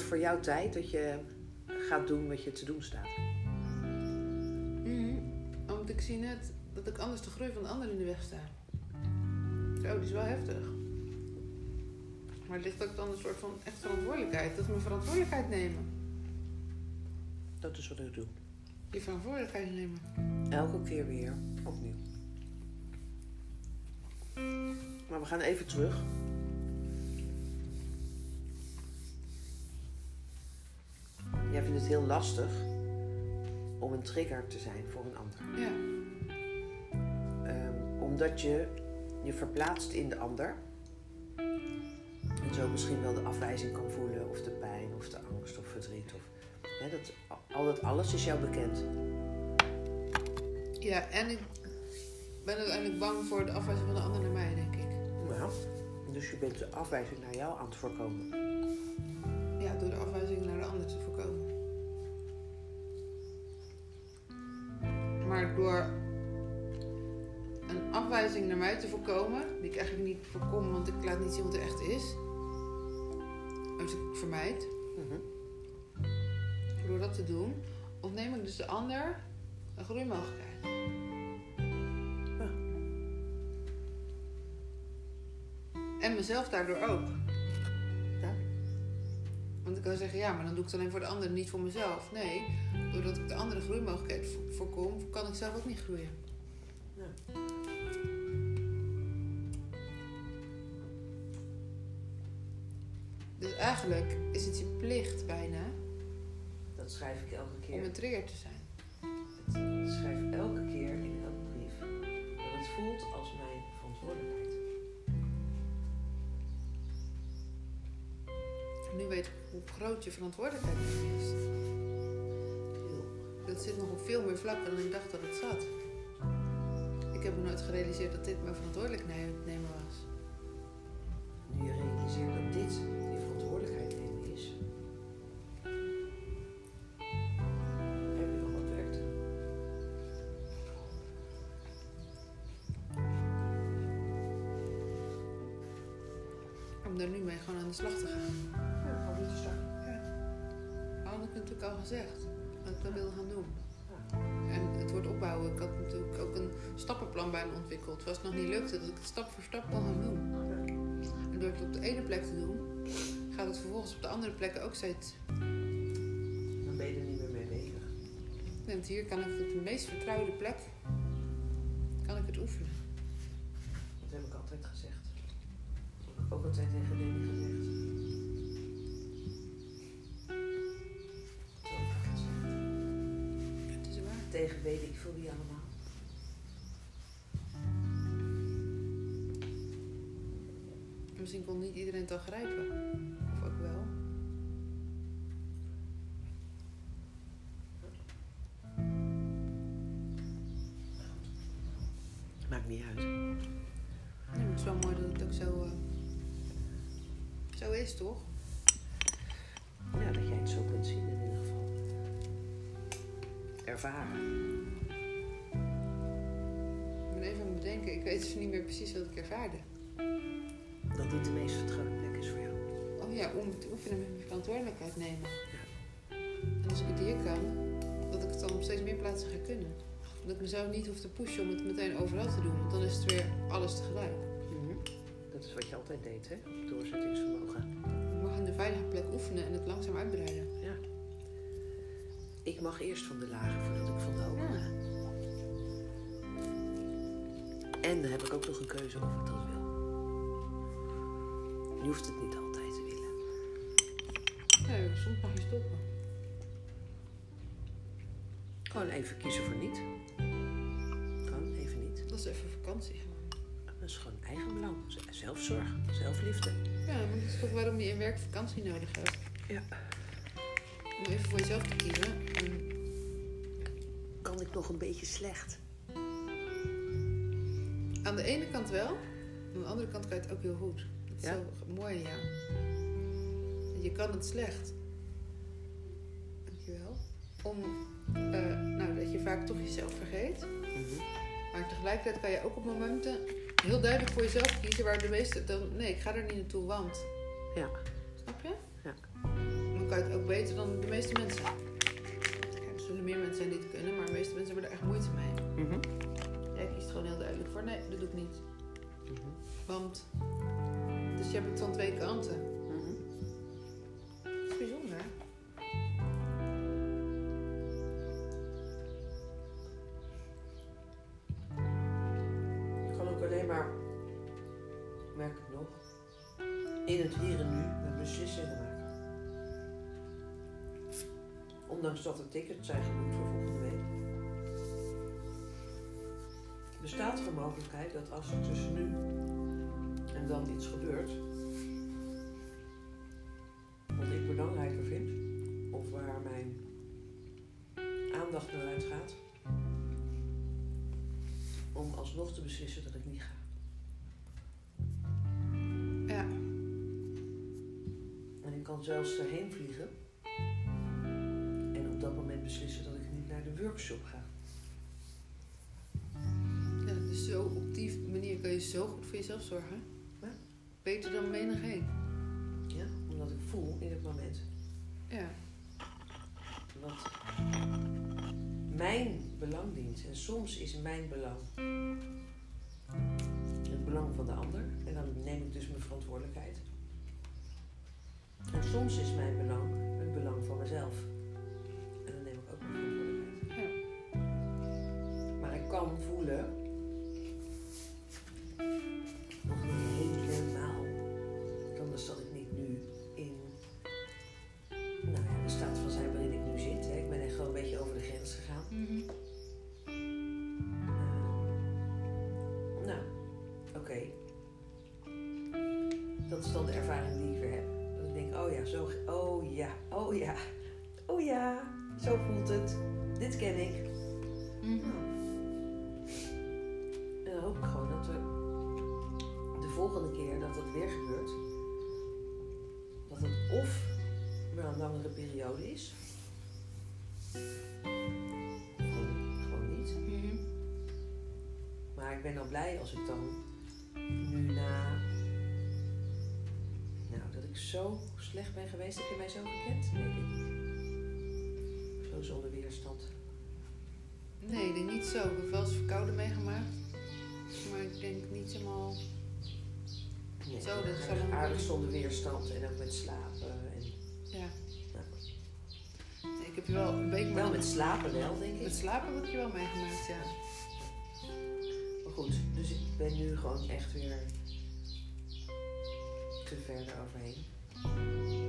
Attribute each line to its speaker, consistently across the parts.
Speaker 1: wordt voor jou tijd dat je gaat doen wat je te doen staat.
Speaker 2: Mhm. Want ik zie net dat ik anders de groei van de ander in de weg sta. Zo, die is wel heftig. Maar het ligt ook dan een soort van echt verantwoordelijkheid. Dat is mijn verantwoordelijkheid nemen.
Speaker 1: Dat is wat ik doe.
Speaker 2: Je verantwoordelijkheid nemen.
Speaker 1: Elke keer weer opnieuw. Maar we gaan even terug. Het heel lastig om een trigger te zijn voor een ander.
Speaker 2: Ja.
Speaker 1: Ehm, omdat je je verplaatst in de ander. En zo misschien wel de afwijzing kan voelen, of de pijn, of de angst, of verdriet. Of, hè, dat, al dat alles is jou bekend.
Speaker 2: Ja, en ik ben uiteindelijk bang voor de afwijzing van de ander naar mij, denk ik.
Speaker 1: Nou, dus je bent de afwijzing naar jou aan het voorkomen.
Speaker 2: Afwijzing naar mij te voorkomen, die ik eigenlijk niet voorkom, want ik laat niet zien wat er echt is. Dus ik vermijd.
Speaker 1: Mhm.
Speaker 2: Door dat te doen, ontneem ik dus de ander een groeimogelijkheid.
Speaker 1: Ja.
Speaker 2: En mezelf daardoor ook.
Speaker 1: Ja.
Speaker 2: Want ik kan zeggen, ja, maar dan doe ik het alleen voor de ander, niet voor mezelf. Nee, doordat ik de andere groeimogelijkheid vo- voorkom, kan ik zelf ook niet groeien. Eigenlijk is het je plicht bijna
Speaker 1: Dat schrijf ik elke
Speaker 2: om
Speaker 1: keer.
Speaker 2: een trigger te zijn.
Speaker 1: Ik schrijf elke keer in elke brief dat het voelt als mijn verantwoordelijkheid.
Speaker 2: Nu weet ik hoe groot je verantwoordelijkheid is.
Speaker 1: Heel.
Speaker 2: Dat zit nog op veel meer vlakken dan ik dacht dat het zat. Ik heb me nooit gerealiseerd dat dit mijn verantwoordelijkheid nemen was. De slag te gaan.
Speaker 1: Ja, gewoon niet te starten.
Speaker 2: Dat had ik natuurlijk al gezegd. Dat ik dat wilde gaan doen.
Speaker 1: Ja.
Speaker 2: En het wordt opbouwen. Ik had natuurlijk ook een stappenplan bij me ontwikkeld. Het nog niet lukte, dat ik het stap voor stap kon gaan doen. En door het op de ene plek te doen, gaat het vervolgens op de andere plekken ook steeds.
Speaker 1: Dan ben je er niet meer mee bezig.
Speaker 2: Want hier kan ik op de meest vertrouwde plek kan ik het oefenen.
Speaker 1: Dat heb ik altijd gezegd. Dat heb ik ook altijd tegen Danny gezegd. Weet ik veel wie allemaal.
Speaker 2: En Misschien kon niet iedereen het al grijpen. Of ook wel.
Speaker 1: Maakt niet uit.
Speaker 2: Nee, het is wel mooi dat het ook zo, eh, zo is, toch?
Speaker 1: Ja, dat jij het zo kunt zien in ieder geval. Ervaren.
Speaker 2: Ben even aan het bedenken. Ik weet dus niet meer precies wat ik ervaarde.
Speaker 1: Dat dit de meest vertrouwde plek is voor jou.
Speaker 2: Oh ja, om te oefenen met mijn verantwoordelijkheid nemen. En als ik het hier kan, dat ik het dan op steeds meer plaatsen ga kunnen. Dat ik mezelf niet hoef te pushen om het meteen overal te doen. Want dan is het weer alles tegelijk.
Speaker 1: Mhm. Dat is wat je altijd deed, hè? Doorzettingsvermogen.
Speaker 2: Mag in de veilige plek oefenen en het langzaam uitbreiden.
Speaker 1: Ja. Ik mag eerst van de lage voordat ik van de hoge
Speaker 2: Ja.
Speaker 1: En dan heb ik ook nog een keuze of ik dat wil. Je hoeft het niet altijd te willen.
Speaker 2: Nee, soms mag je stoppen.
Speaker 1: Gewoon even kiezen voor niet. Gewoon even niet.
Speaker 2: Dat is even vakantie.
Speaker 1: Dat is gewoon eigenbelang. Zelfzorg, zelfliefde.
Speaker 2: Ja, maar dat is toch waarom je in werk vakantie nodig hebt.
Speaker 1: Ja.
Speaker 2: Om even voor jezelf te kiezen. En
Speaker 1: Kan ik nog een beetje slecht?
Speaker 2: Aan de ene kant wel, aan de andere kant kan je het ook heel goed. Dat is
Speaker 1: Ja?
Speaker 2: zo mooi jou. Je kan het slecht. Dankjewel. Om, eh, nou, dat je vaak toch jezelf vergeet.
Speaker 1: Mhm.
Speaker 2: Maar tegelijkertijd kan je ook op momenten heel duidelijk voor jezelf kiezen waar de meeste dan nee, ik ga er niet naartoe, want.
Speaker 1: Ja.
Speaker 2: Snap je?
Speaker 1: Ja.
Speaker 2: Dan kan je het ook beter dan de meeste mensen. Kijk, er zullen meer mensen zijn die het kunnen, maar de meeste mensen hebben er echt moeite mee.
Speaker 1: Mhm.
Speaker 2: Jij kiest gewoon heel duidelijk nee, dat doe ik niet.
Speaker 1: Mhm.
Speaker 2: Want, dus je hebt het van twee kanten.
Speaker 1: Mhm.
Speaker 2: Dat is bijzonder.
Speaker 1: Je kan ook alleen maar, merk ik nog, in het hier en nu met beslissingen maken. Ondanks dat er tickets zijn geboekt voor Bestaat er een mogelijkheid dat als er tussen nu en dan iets gebeurt, wat ik belangrijker vind, of waar mijn aandacht naar uitgaat, om alsnog te beslissen dat ik niet ga.
Speaker 2: Ja,
Speaker 1: En ik kan zelfs erheen vliegen en op dat moment beslissen dat ik niet naar de workshop ga.
Speaker 2: Zo op die manier kun je zo goed voor jezelf zorgen.
Speaker 1: Ja.
Speaker 2: Beter dan menig heen.
Speaker 1: Ja? Omdat ik voel in het moment
Speaker 2: Ja,
Speaker 1: wat mijn belang dient. En soms is mijn belang het belang van de ander. En dan neem ik dus mijn verantwoordelijkheid. En soms is mijn belang het belang van mezelf. En dan neem ik ook mijn verantwoordelijkheid.
Speaker 2: ja.
Speaker 1: Maar ik kan voelen, langere periode is, gewoon, gewoon niet.
Speaker 2: Mhm.
Speaker 1: Maar ik ben dan blij als ik dan nu na. Nou, dat ik zo slecht ben geweest. Heb je mij zo gekend? Nee, ik. Zo zonder weerstand.
Speaker 2: Nee, ik denk niet zo. Ik heb wel eens verkouden meegemaakt. Maar ik denk niet helemaal...
Speaker 1: Nee,
Speaker 2: Zo, dat is
Speaker 1: aardig zonder weerstand en ook met slapen. En,
Speaker 2: Ja. Ik heb je wel een week
Speaker 1: wel met slapen wel, denk ik.
Speaker 2: Met slapen heb ik je wel meegemaakt, ja.
Speaker 1: Maar goed, dus ik ben nu gewoon echt weer te ver eroverheen.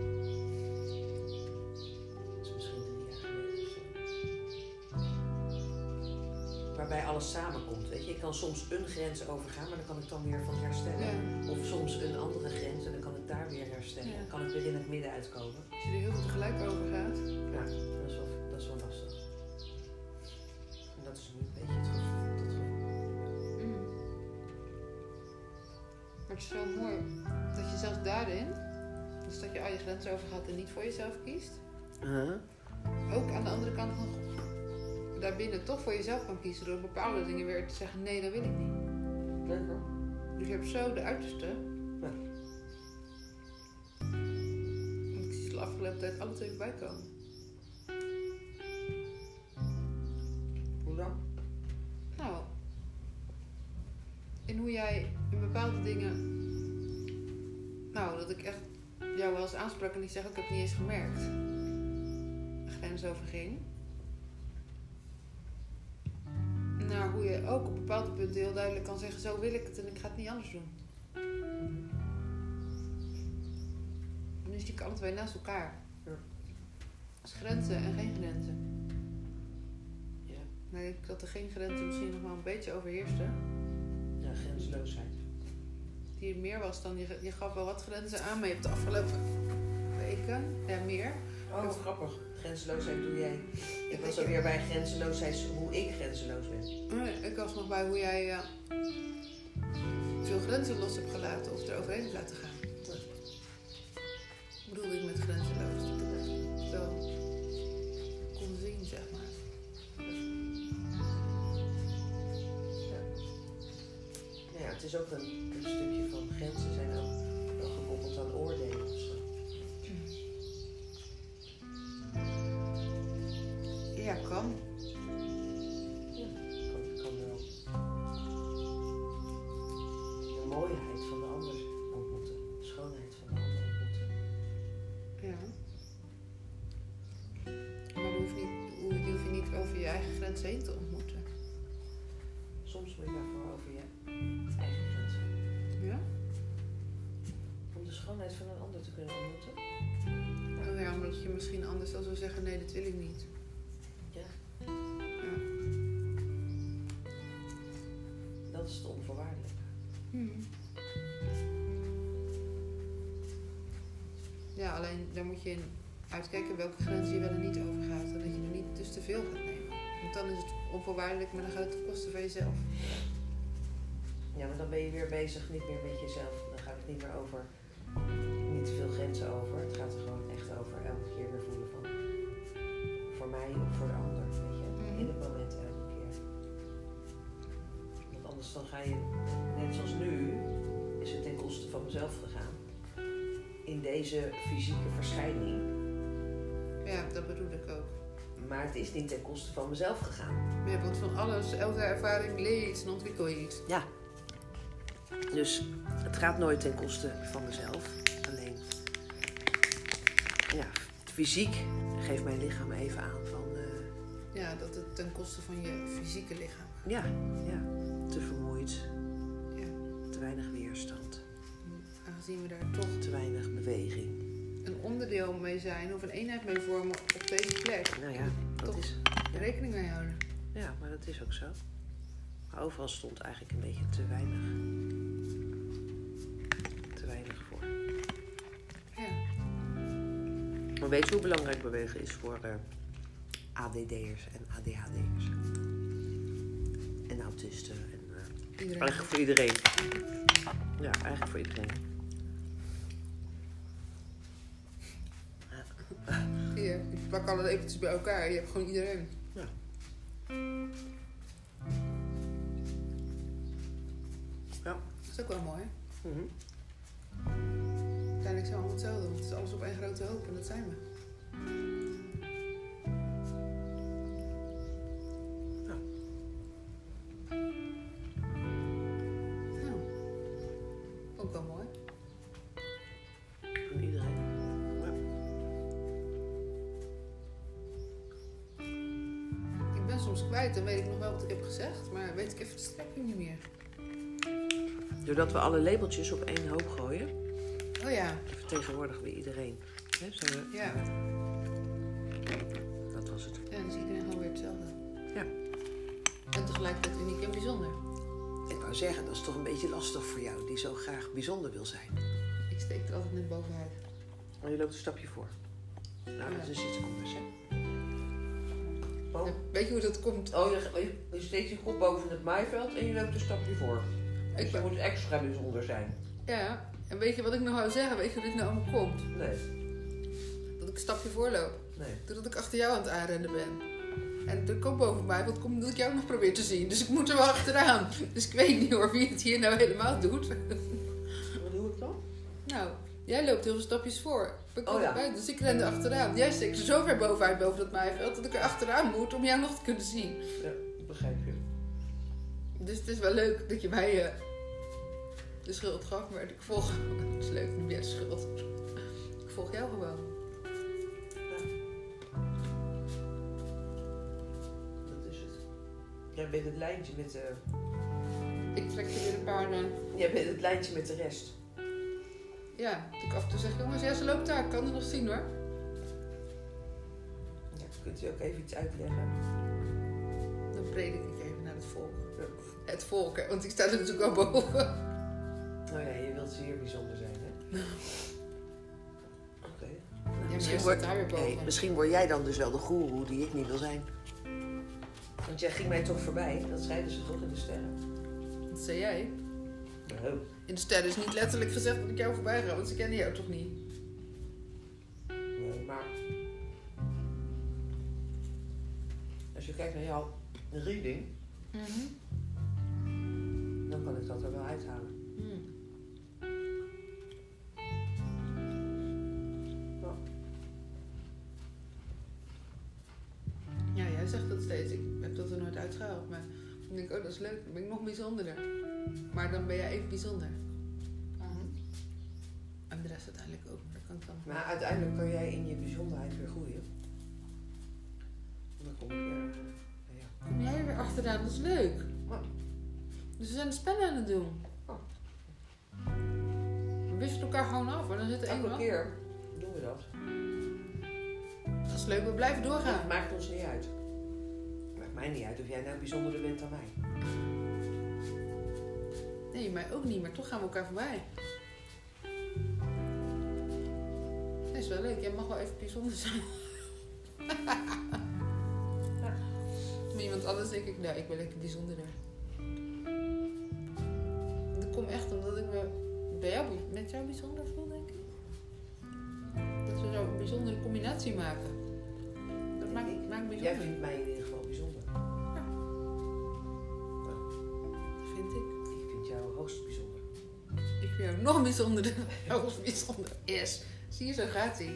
Speaker 1: Alles samenkomt, weet je. Ik kan soms een grens overgaan, maar dan kan ik dan weer van herstellen.
Speaker 2: ja.
Speaker 1: Of soms een andere grens en dan kan ik daar weer herstellen.
Speaker 2: Ja.
Speaker 1: Dan kan ik weer in het midden uitkomen.
Speaker 2: Als je er heel veel tegelijk over gaat.
Speaker 1: Ja, dat is wel, dat is wel lastig. En dat is nu een beetje het gevoel. Dat gevoel.
Speaker 2: Mm. Maar het is wel mooi dat je zelfs daarin, dus dat je al je grenzen overgaat en niet voor jezelf kiest, ook aan de andere kant nog daarbinnen toch voor jezelf kan kiezen door bepaalde dingen weer te zeggen: nee, dat wil ik niet.
Speaker 1: Leuk hoor.
Speaker 2: Dus je hebt zo de uiterste.
Speaker 1: Ja.
Speaker 2: Ik zie de afgelopen tijd alle twee voorbij komen.
Speaker 1: Hoe dan?
Speaker 2: Nou, in hoe jij in bepaalde dingen. Nou, dat ik echt jou wel eens aansprak en ik zeg: Ik heb het niet eens gemerkt. De Naar hoe je ook op bepaalde punten heel duidelijk kan zeggen: Zo wil ik het en ik ga het niet anders doen. Dan is die alle twee naast elkaar.
Speaker 1: Ja.
Speaker 2: Dus grenzen en geen grenzen.
Speaker 1: Ja.
Speaker 2: Maar ik denk dat er geen grenzen misschien nog wel een beetje overheersten.
Speaker 1: Ja, grenzeloosheid.
Speaker 2: Die meer was dan, je, je gaf wel wat grenzen aan, maar je hebt de afgelopen weken, ja meer.
Speaker 1: Oh, grappig. Grenzeloosheid doe jij. Ik was alweer bij grenzeloosheid, hoe ik grenzeloos ben.
Speaker 2: Ik was nog bij hoe jij eh, veel grenzen los hebt gelaten of er overheen hebt laten gaan. Bedoelde ik met grenzeloos, dat ik het wel kon zien, zeg maar.
Speaker 1: Nou ja, het is ook een, een stukje van grenzen zijn ook wel gekoppeld aan oordelen of zo.
Speaker 2: Ja, kan.
Speaker 1: Kan, kan wel. De mooiheid van de ander ontmoeten. De schoonheid van de ander ontmoeten.
Speaker 2: Ja. Maar hoef, niet, hoe- die hoef je niet over je eigen grens heen te ontmoeten.
Speaker 1: Soms moet je daarvoor over je eigen grenzen.
Speaker 2: Ja?
Speaker 1: Om de schoonheid van een ander te kunnen ontmoeten.
Speaker 2: Ja, omdat je misschien anders dan zou zeggen, nee, dat wil ik niet. Ja, alleen daar moet je in uitkijken welke grenzen je wel en niet overgaat. Zodat je er niet dus te veel gaat nemen. Want dan is het onvoorwaardelijk, maar dan gaat het ten koste van jezelf.
Speaker 1: Ja, maar dan ben je weer bezig niet meer met jezelf. Dan gaat het niet meer over, niet te veel grenzen over. Het gaat er gewoon echt over elke keer weer voelen van, voor mij of voor de ander, weet je.
Speaker 2: Mhm.
Speaker 1: In het moment elke keer. Want anders dan ga je, zoals nu, is het ten koste van mezelf gegaan. In deze fysieke verschijning.
Speaker 2: Ja, dat bedoel ik ook.
Speaker 1: Maar het is niet ten koste van mezelf gegaan.
Speaker 2: Ja, want van alles, elke ervaring leer je iets en ontwikkel je iets.
Speaker 1: Ja. Dus het gaat nooit ten koste van mezelf. Alleen, ja, fysiek geeft mijn lichaam even aan van, eh,
Speaker 2: Ja, dat het ten koste van je fysieke lichaam.
Speaker 1: ja, ja, te vermoeid, weinig weerstand,
Speaker 2: Aangezien we daar toch
Speaker 1: te weinig beweging.
Speaker 2: een onderdeel mee zijn of een eenheid mee vormen op deze plek.
Speaker 1: Nou ja, dat
Speaker 2: Toch.
Speaker 1: is,
Speaker 2: Rekening mee houden.
Speaker 1: ja, maar dat is ook zo. Maar overal stond eigenlijk een beetje te weinig, te weinig voor.
Speaker 2: Ja.
Speaker 1: Maar weet je hoe belangrijk bewegen is voor eh, ADD'ers en ADHD'ers? En autisten. En,
Speaker 2: Iedereen.
Speaker 1: eigenlijk voor iedereen. Ja, eigenlijk voor iedereen.
Speaker 2: Hier, ik plak alle lepeltjes bij elkaar. Je hebt gewoon iedereen. Ook wel mooi.
Speaker 1: Voor iedereen. Ja.
Speaker 2: Ik ben soms kwijt, dan weet ik nog wel wat ik heb gezegd. Maar weet ik even de strekking niet meer.
Speaker 1: Doordat we alle labeltjes op één hoop gooien,
Speaker 2: Oh ja,
Speaker 1: vertegenwoordigen we iedereen. Zo,
Speaker 2: ja.
Speaker 1: Dat was het.
Speaker 2: Ja, dan is iedereen gewoon weer hetzelfde.
Speaker 1: Ja.
Speaker 2: En tegelijkertijd
Speaker 1: wou zeggen, dat is toch een beetje lastig voor jou, die zo graag bijzonder wil zijn.
Speaker 2: Ik steek er altijd net bovenuit.
Speaker 1: Maar je loopt een stapje voor. Nou, dat is iets anders, hè? Oh,
Speaker 2: Ja, Weet je hoe dat komt?
Speaker 1: oh je, je steekt je kop boven het maaiveld en je loopt een stapje voor.
Speaker 2: Ik
Speaker 1: Dus je moet extra bijzonder zijn.
Speaker 2: Ja, en weet je wat ik nou wou zeggen? Weet je hoe dit nou allemaal komt?
Speaker 1: Nee,
Speaker 2: Dat ik een stapje voorloop.
Speaker 1: nee.
Speaker 2: Doordat ik achter jou aan het aanrennen ben. En er komt boven mij, wat komt omdat ik jou nog probeer te zien. Dus ik moet er wel achteraan. Dus ik weet niet hoor wie het hier nou helemaal doet.
Speaker 1: Wat doe ik dan?
Speaker 2: Nou, jij loopt heel veel stapjes voor. Ik kom
Speaker 1: Oh ja.
Speaker 2: erbij, dus ik ren er achteraan. Jij steekt er zo ver bovenuit boven dat maaiveld dat ik er achteraan moet om jou nog te kunnen zien.
Speaker 1: Ja, ik begrijp je.
Speaker 2: Dus het is wel leuk dat je mij eh, de schuld gaf, maar ik volg. Het is leuk, niet meer de schuld. Ik volg jou gewoon.
Speaker 1: Jij bent het lijntje met de,
Speaker 2: Ik trek je weer een paar. eh,
Speaker 1: jij bent het lijntje met de rest.
Speaker 2: ja, ik af en toe zeg: jongens, ja, ze loopt daar, ik kan het nog zien hoor.
Speaker 1: Ja, kunt u ook even iets uitleggen?
Speaker 2: Dan predik ik even naar het volk.
Speaker 1: Ja.
Speaker 2: Het volk, hè, want ik sta er natuurlijk al boven.
Speaker 1: Nou ja, je wilt zeer bijzonder zijn, hè? Oké.
Speaker 2: Ja, maar
Speaker 1: misschien, word,
Speaker 2: daar weer boven.
Speaker 1: misschien word jij dan dus wel de goeroe die ik niet wil zijn. Want jij ging mij toch voorbij? Dat zeiden ze toch in de sterren?
Speaker 2: Dat zei jij.
Speaker 1: Oh.
Speaker 2: In de sterren is niet letterlijk gezegd dat ik jou voorbij ga, want ze kennen jou toch niet?
Speaker 1: Nee, maar... Als je kijkt naar jouw reading, dan kan ik dat er wel uithalen.
Speaker 2: Leuk. Dan ben ik nog bijzonderder. Maar dan ben jij even bijzonder. En de rest uiteindelijk ook. Maar dat kan ik dan.
Speaker 1: Maar uiteindelijk kan jij in je bijzonderheid weer groeien. Dan kom ik weer. eh, ja.
Speaker 2: Kom jij er weer achteraan, dat is leuk.
Speaker 1: Oh.
Speaker 2: Dus we zijn de spellen aan het doen.
Speaker 1: Oh.
Speaker 2: We wisselen elkaar gewoon af, maar dan zit er één
Speaker 1: Elke keer doen we dat.
Speaker 2: Dat is leuk, we blijven
Speaker 1: Het
Speaker 2: doorgaan.
Speaker 1: maakt ons niet uit. Het maakt mij niet uit of jij nou bijzonderder bent dan mij.
Speaker 2: Nee, mij ook niet, maar toch gaan we elkaar voorbij. Dat is wel leuk, jij mag wel even bijzonder zijn. Maar iemand anders denk ik, nou, ik ben lekker bijzonderder. Dat komt echt omdat ik me bij jou, met jou bijzonder voel, denk ik. Dat we zo een bijzondere combinatie maken. Dat maakt, maakt me
Speaker 1: Jij
Speaker 2: bijzonder,
Speaker 1: vindt mij in ieder geval bijzonder.
Speaker 2: Vind ik.
Speaker 1: Ik vind jou hoogst bijzonder.
Speaker 2: Ik vind jou nog bijzonderder. Nog bijzonder is. Zie je, zo gaat hij.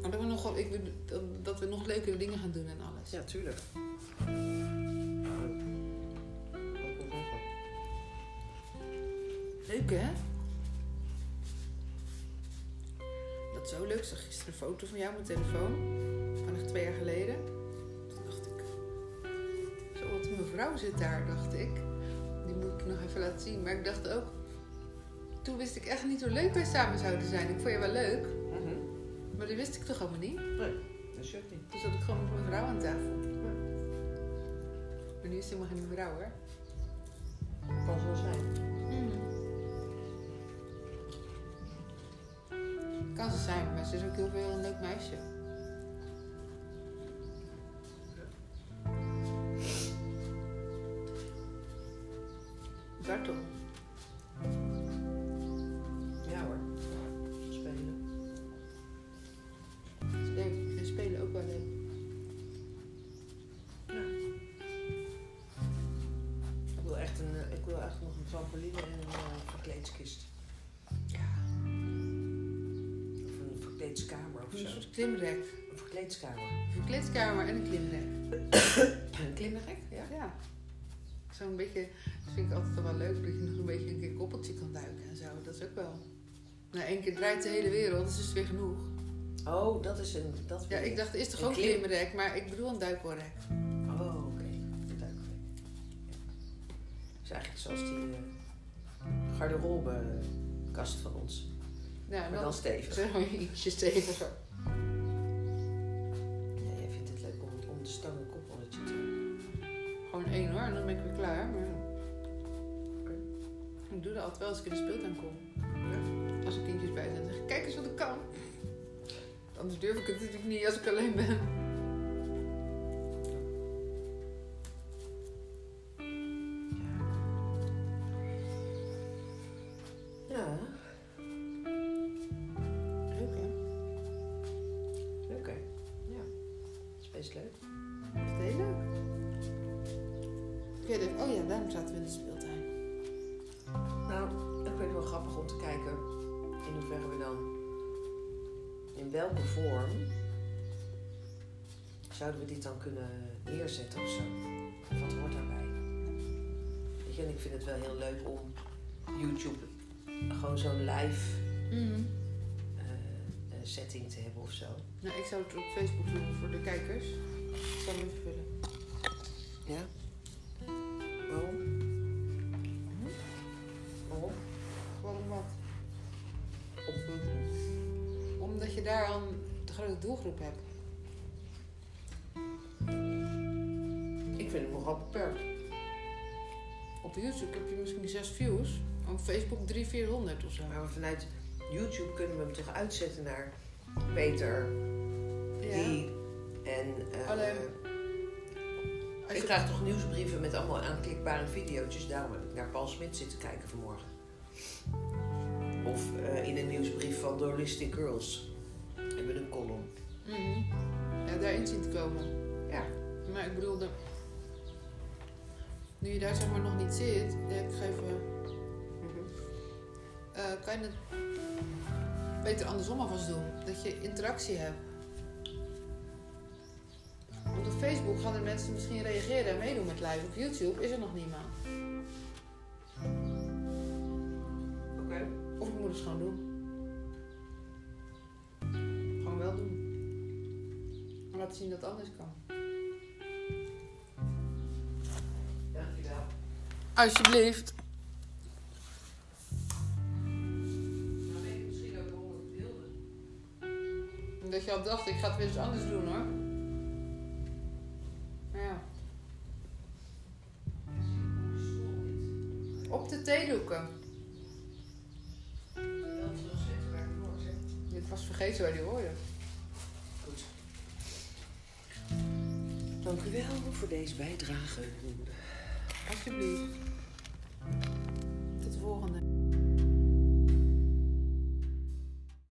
Speaker 2: Maar dat we nog, ik, wil- dat, we nog leukere dingen gaan doen en alles.
Speaker 1: Ja, tuurlijk.
Speaker 2: Leuk, hè? Dat is zo leuk. Ik zag gisteren een foto van jou op mijn telefoon. Van echt twee jaar geleden. Toen dacht ik... Zo, wat een mevrouw zit daar, dacht ik. Die moet ik nog even laten zien. Maar ik dacht ook... Toen wist ik echt niet hoe leuk wij samen zouden zijn. Ik vond je wel leuk. Dat wist ik toch allemaal niet.
Speaker 1: Nee, dat is ook niet.
Speaker 2: Toen zat ik gewoon met mijn vrouw aan tafel. Maar nu is het helemaal geen mevrouw, hoor.
Speaker 1: Kan zo zijn.
Speaker 2: Kan ze zijn, maar ze is ook heel veel een leuk meisje. Dartel. Klimrek.
Speaker 1: Een verkleedskamer.
Speaker 2: Een verkleedkamer en een klimrek.
Speaker 1: Een klimrek? Ja.
Speaker 2: Ja. Zo'n beetje, dat vind ik altijd wel leuk, dat je nog een beetje een keer koppeltje kan duiken en zo. Dat is ook wel. Nou, één keer draait de hele wereld, dus is het weer genoeg.
Speaker 1: Oh, dat is een... Dat
Speaker 2: Ja, ik dacht, is toch
Speaker 1: Een
Speaker 2: ook
Speaker 1: klim-
Speaker 2: klimrek, maar ik bedoel een duikboorrek.
Speaker 1: Oh, oké. Een duikvlek. Ja. Dat is eigenlijk zoals die uh, garderobekast van ons.
Speaker 2: Ja,
Speaker 1: Maar dan stevig.
Speaker 2: Zeg maar ietsje steviger. En dan ben ik weer klaar. Ik doe dat altijd wel als ik in de speeltuin kom. Als er kindjes bij zijn, zeg ik, kijk eens wat ik kan. Anders durf ik het natuurlijk niet als ik alleen ben.
Speaker 1: Te kijken in hoeverre we dan, in welke vorm zouden we dit dan kunnen neerzetten of zo? Wat hoort daarbij? Weet je, en ik vind het wel heel leuk om YouTube gewoon zo'n live eh, eh, setting te hebben of zo.
Speaker 2: Nou, ik zou het op Facebook doen voor de kijkers. Ik zal hem even vullen.
Speaker 1: Ja?
Speaker 2: Je daar al de grote doelgroep hebt.
Speaker 1: Ik vind het nogal beperkt.
Speaker 2: Op YouTube heb je misschien zes views. Op Facebook 300, 400 of zo.
Speaker 1: Maar vanuit YouTube kunnen we hem toch uitzetten naar Peter,
Speaker 2: Ja.
Speaker 1: die en... eh,
Speaker 2: Alleen,
Speaker 1: ik
Speaker 2: je-
Speaker 1: krijg toch nieuwsbrieven met allemaal aanklikbare video's. Daarom heb ik naar Paul Smit zitten kijken vanmorgen. Of eh, in een nieuwsbrief van The Holistic Girls. Column.
Speaker 2: Mhm. Ja, daarin zien te komen.
Speaker 1: Ja.
Speaker 2: Maar ik bedoelde, nu je daar zeg maar nog niet zit, ja, ik geef, eh, kan je het beter andersom alvast doen. Dat je interactie hebt. Want op Facebook gaan de mensen misschien reageren en meedoen met live. Op YouTube is er nog niemand.
Speaker 1: Oké.
Speaker 2: Of ik moet het gewoon doen. Laten zien dat het anders kan.
Speaker 1: Dankjewel.
Speaker 2: Alsjeblieft.
Speaker 1: Dan weet ik misschien ook ik het wilde.
Speaker 2: Dat je al dacht, ik ga het weer eens anders doen hoor. Maar ja. Op de theedoeken.
Speaker 1: Wel.
Speaker 2: Dit was vergeten waar die hoorde.
Speaker 1: Dank u wel voor deze bijdrage.
Speaker 2: Alsjeblieft. Tot de volgende.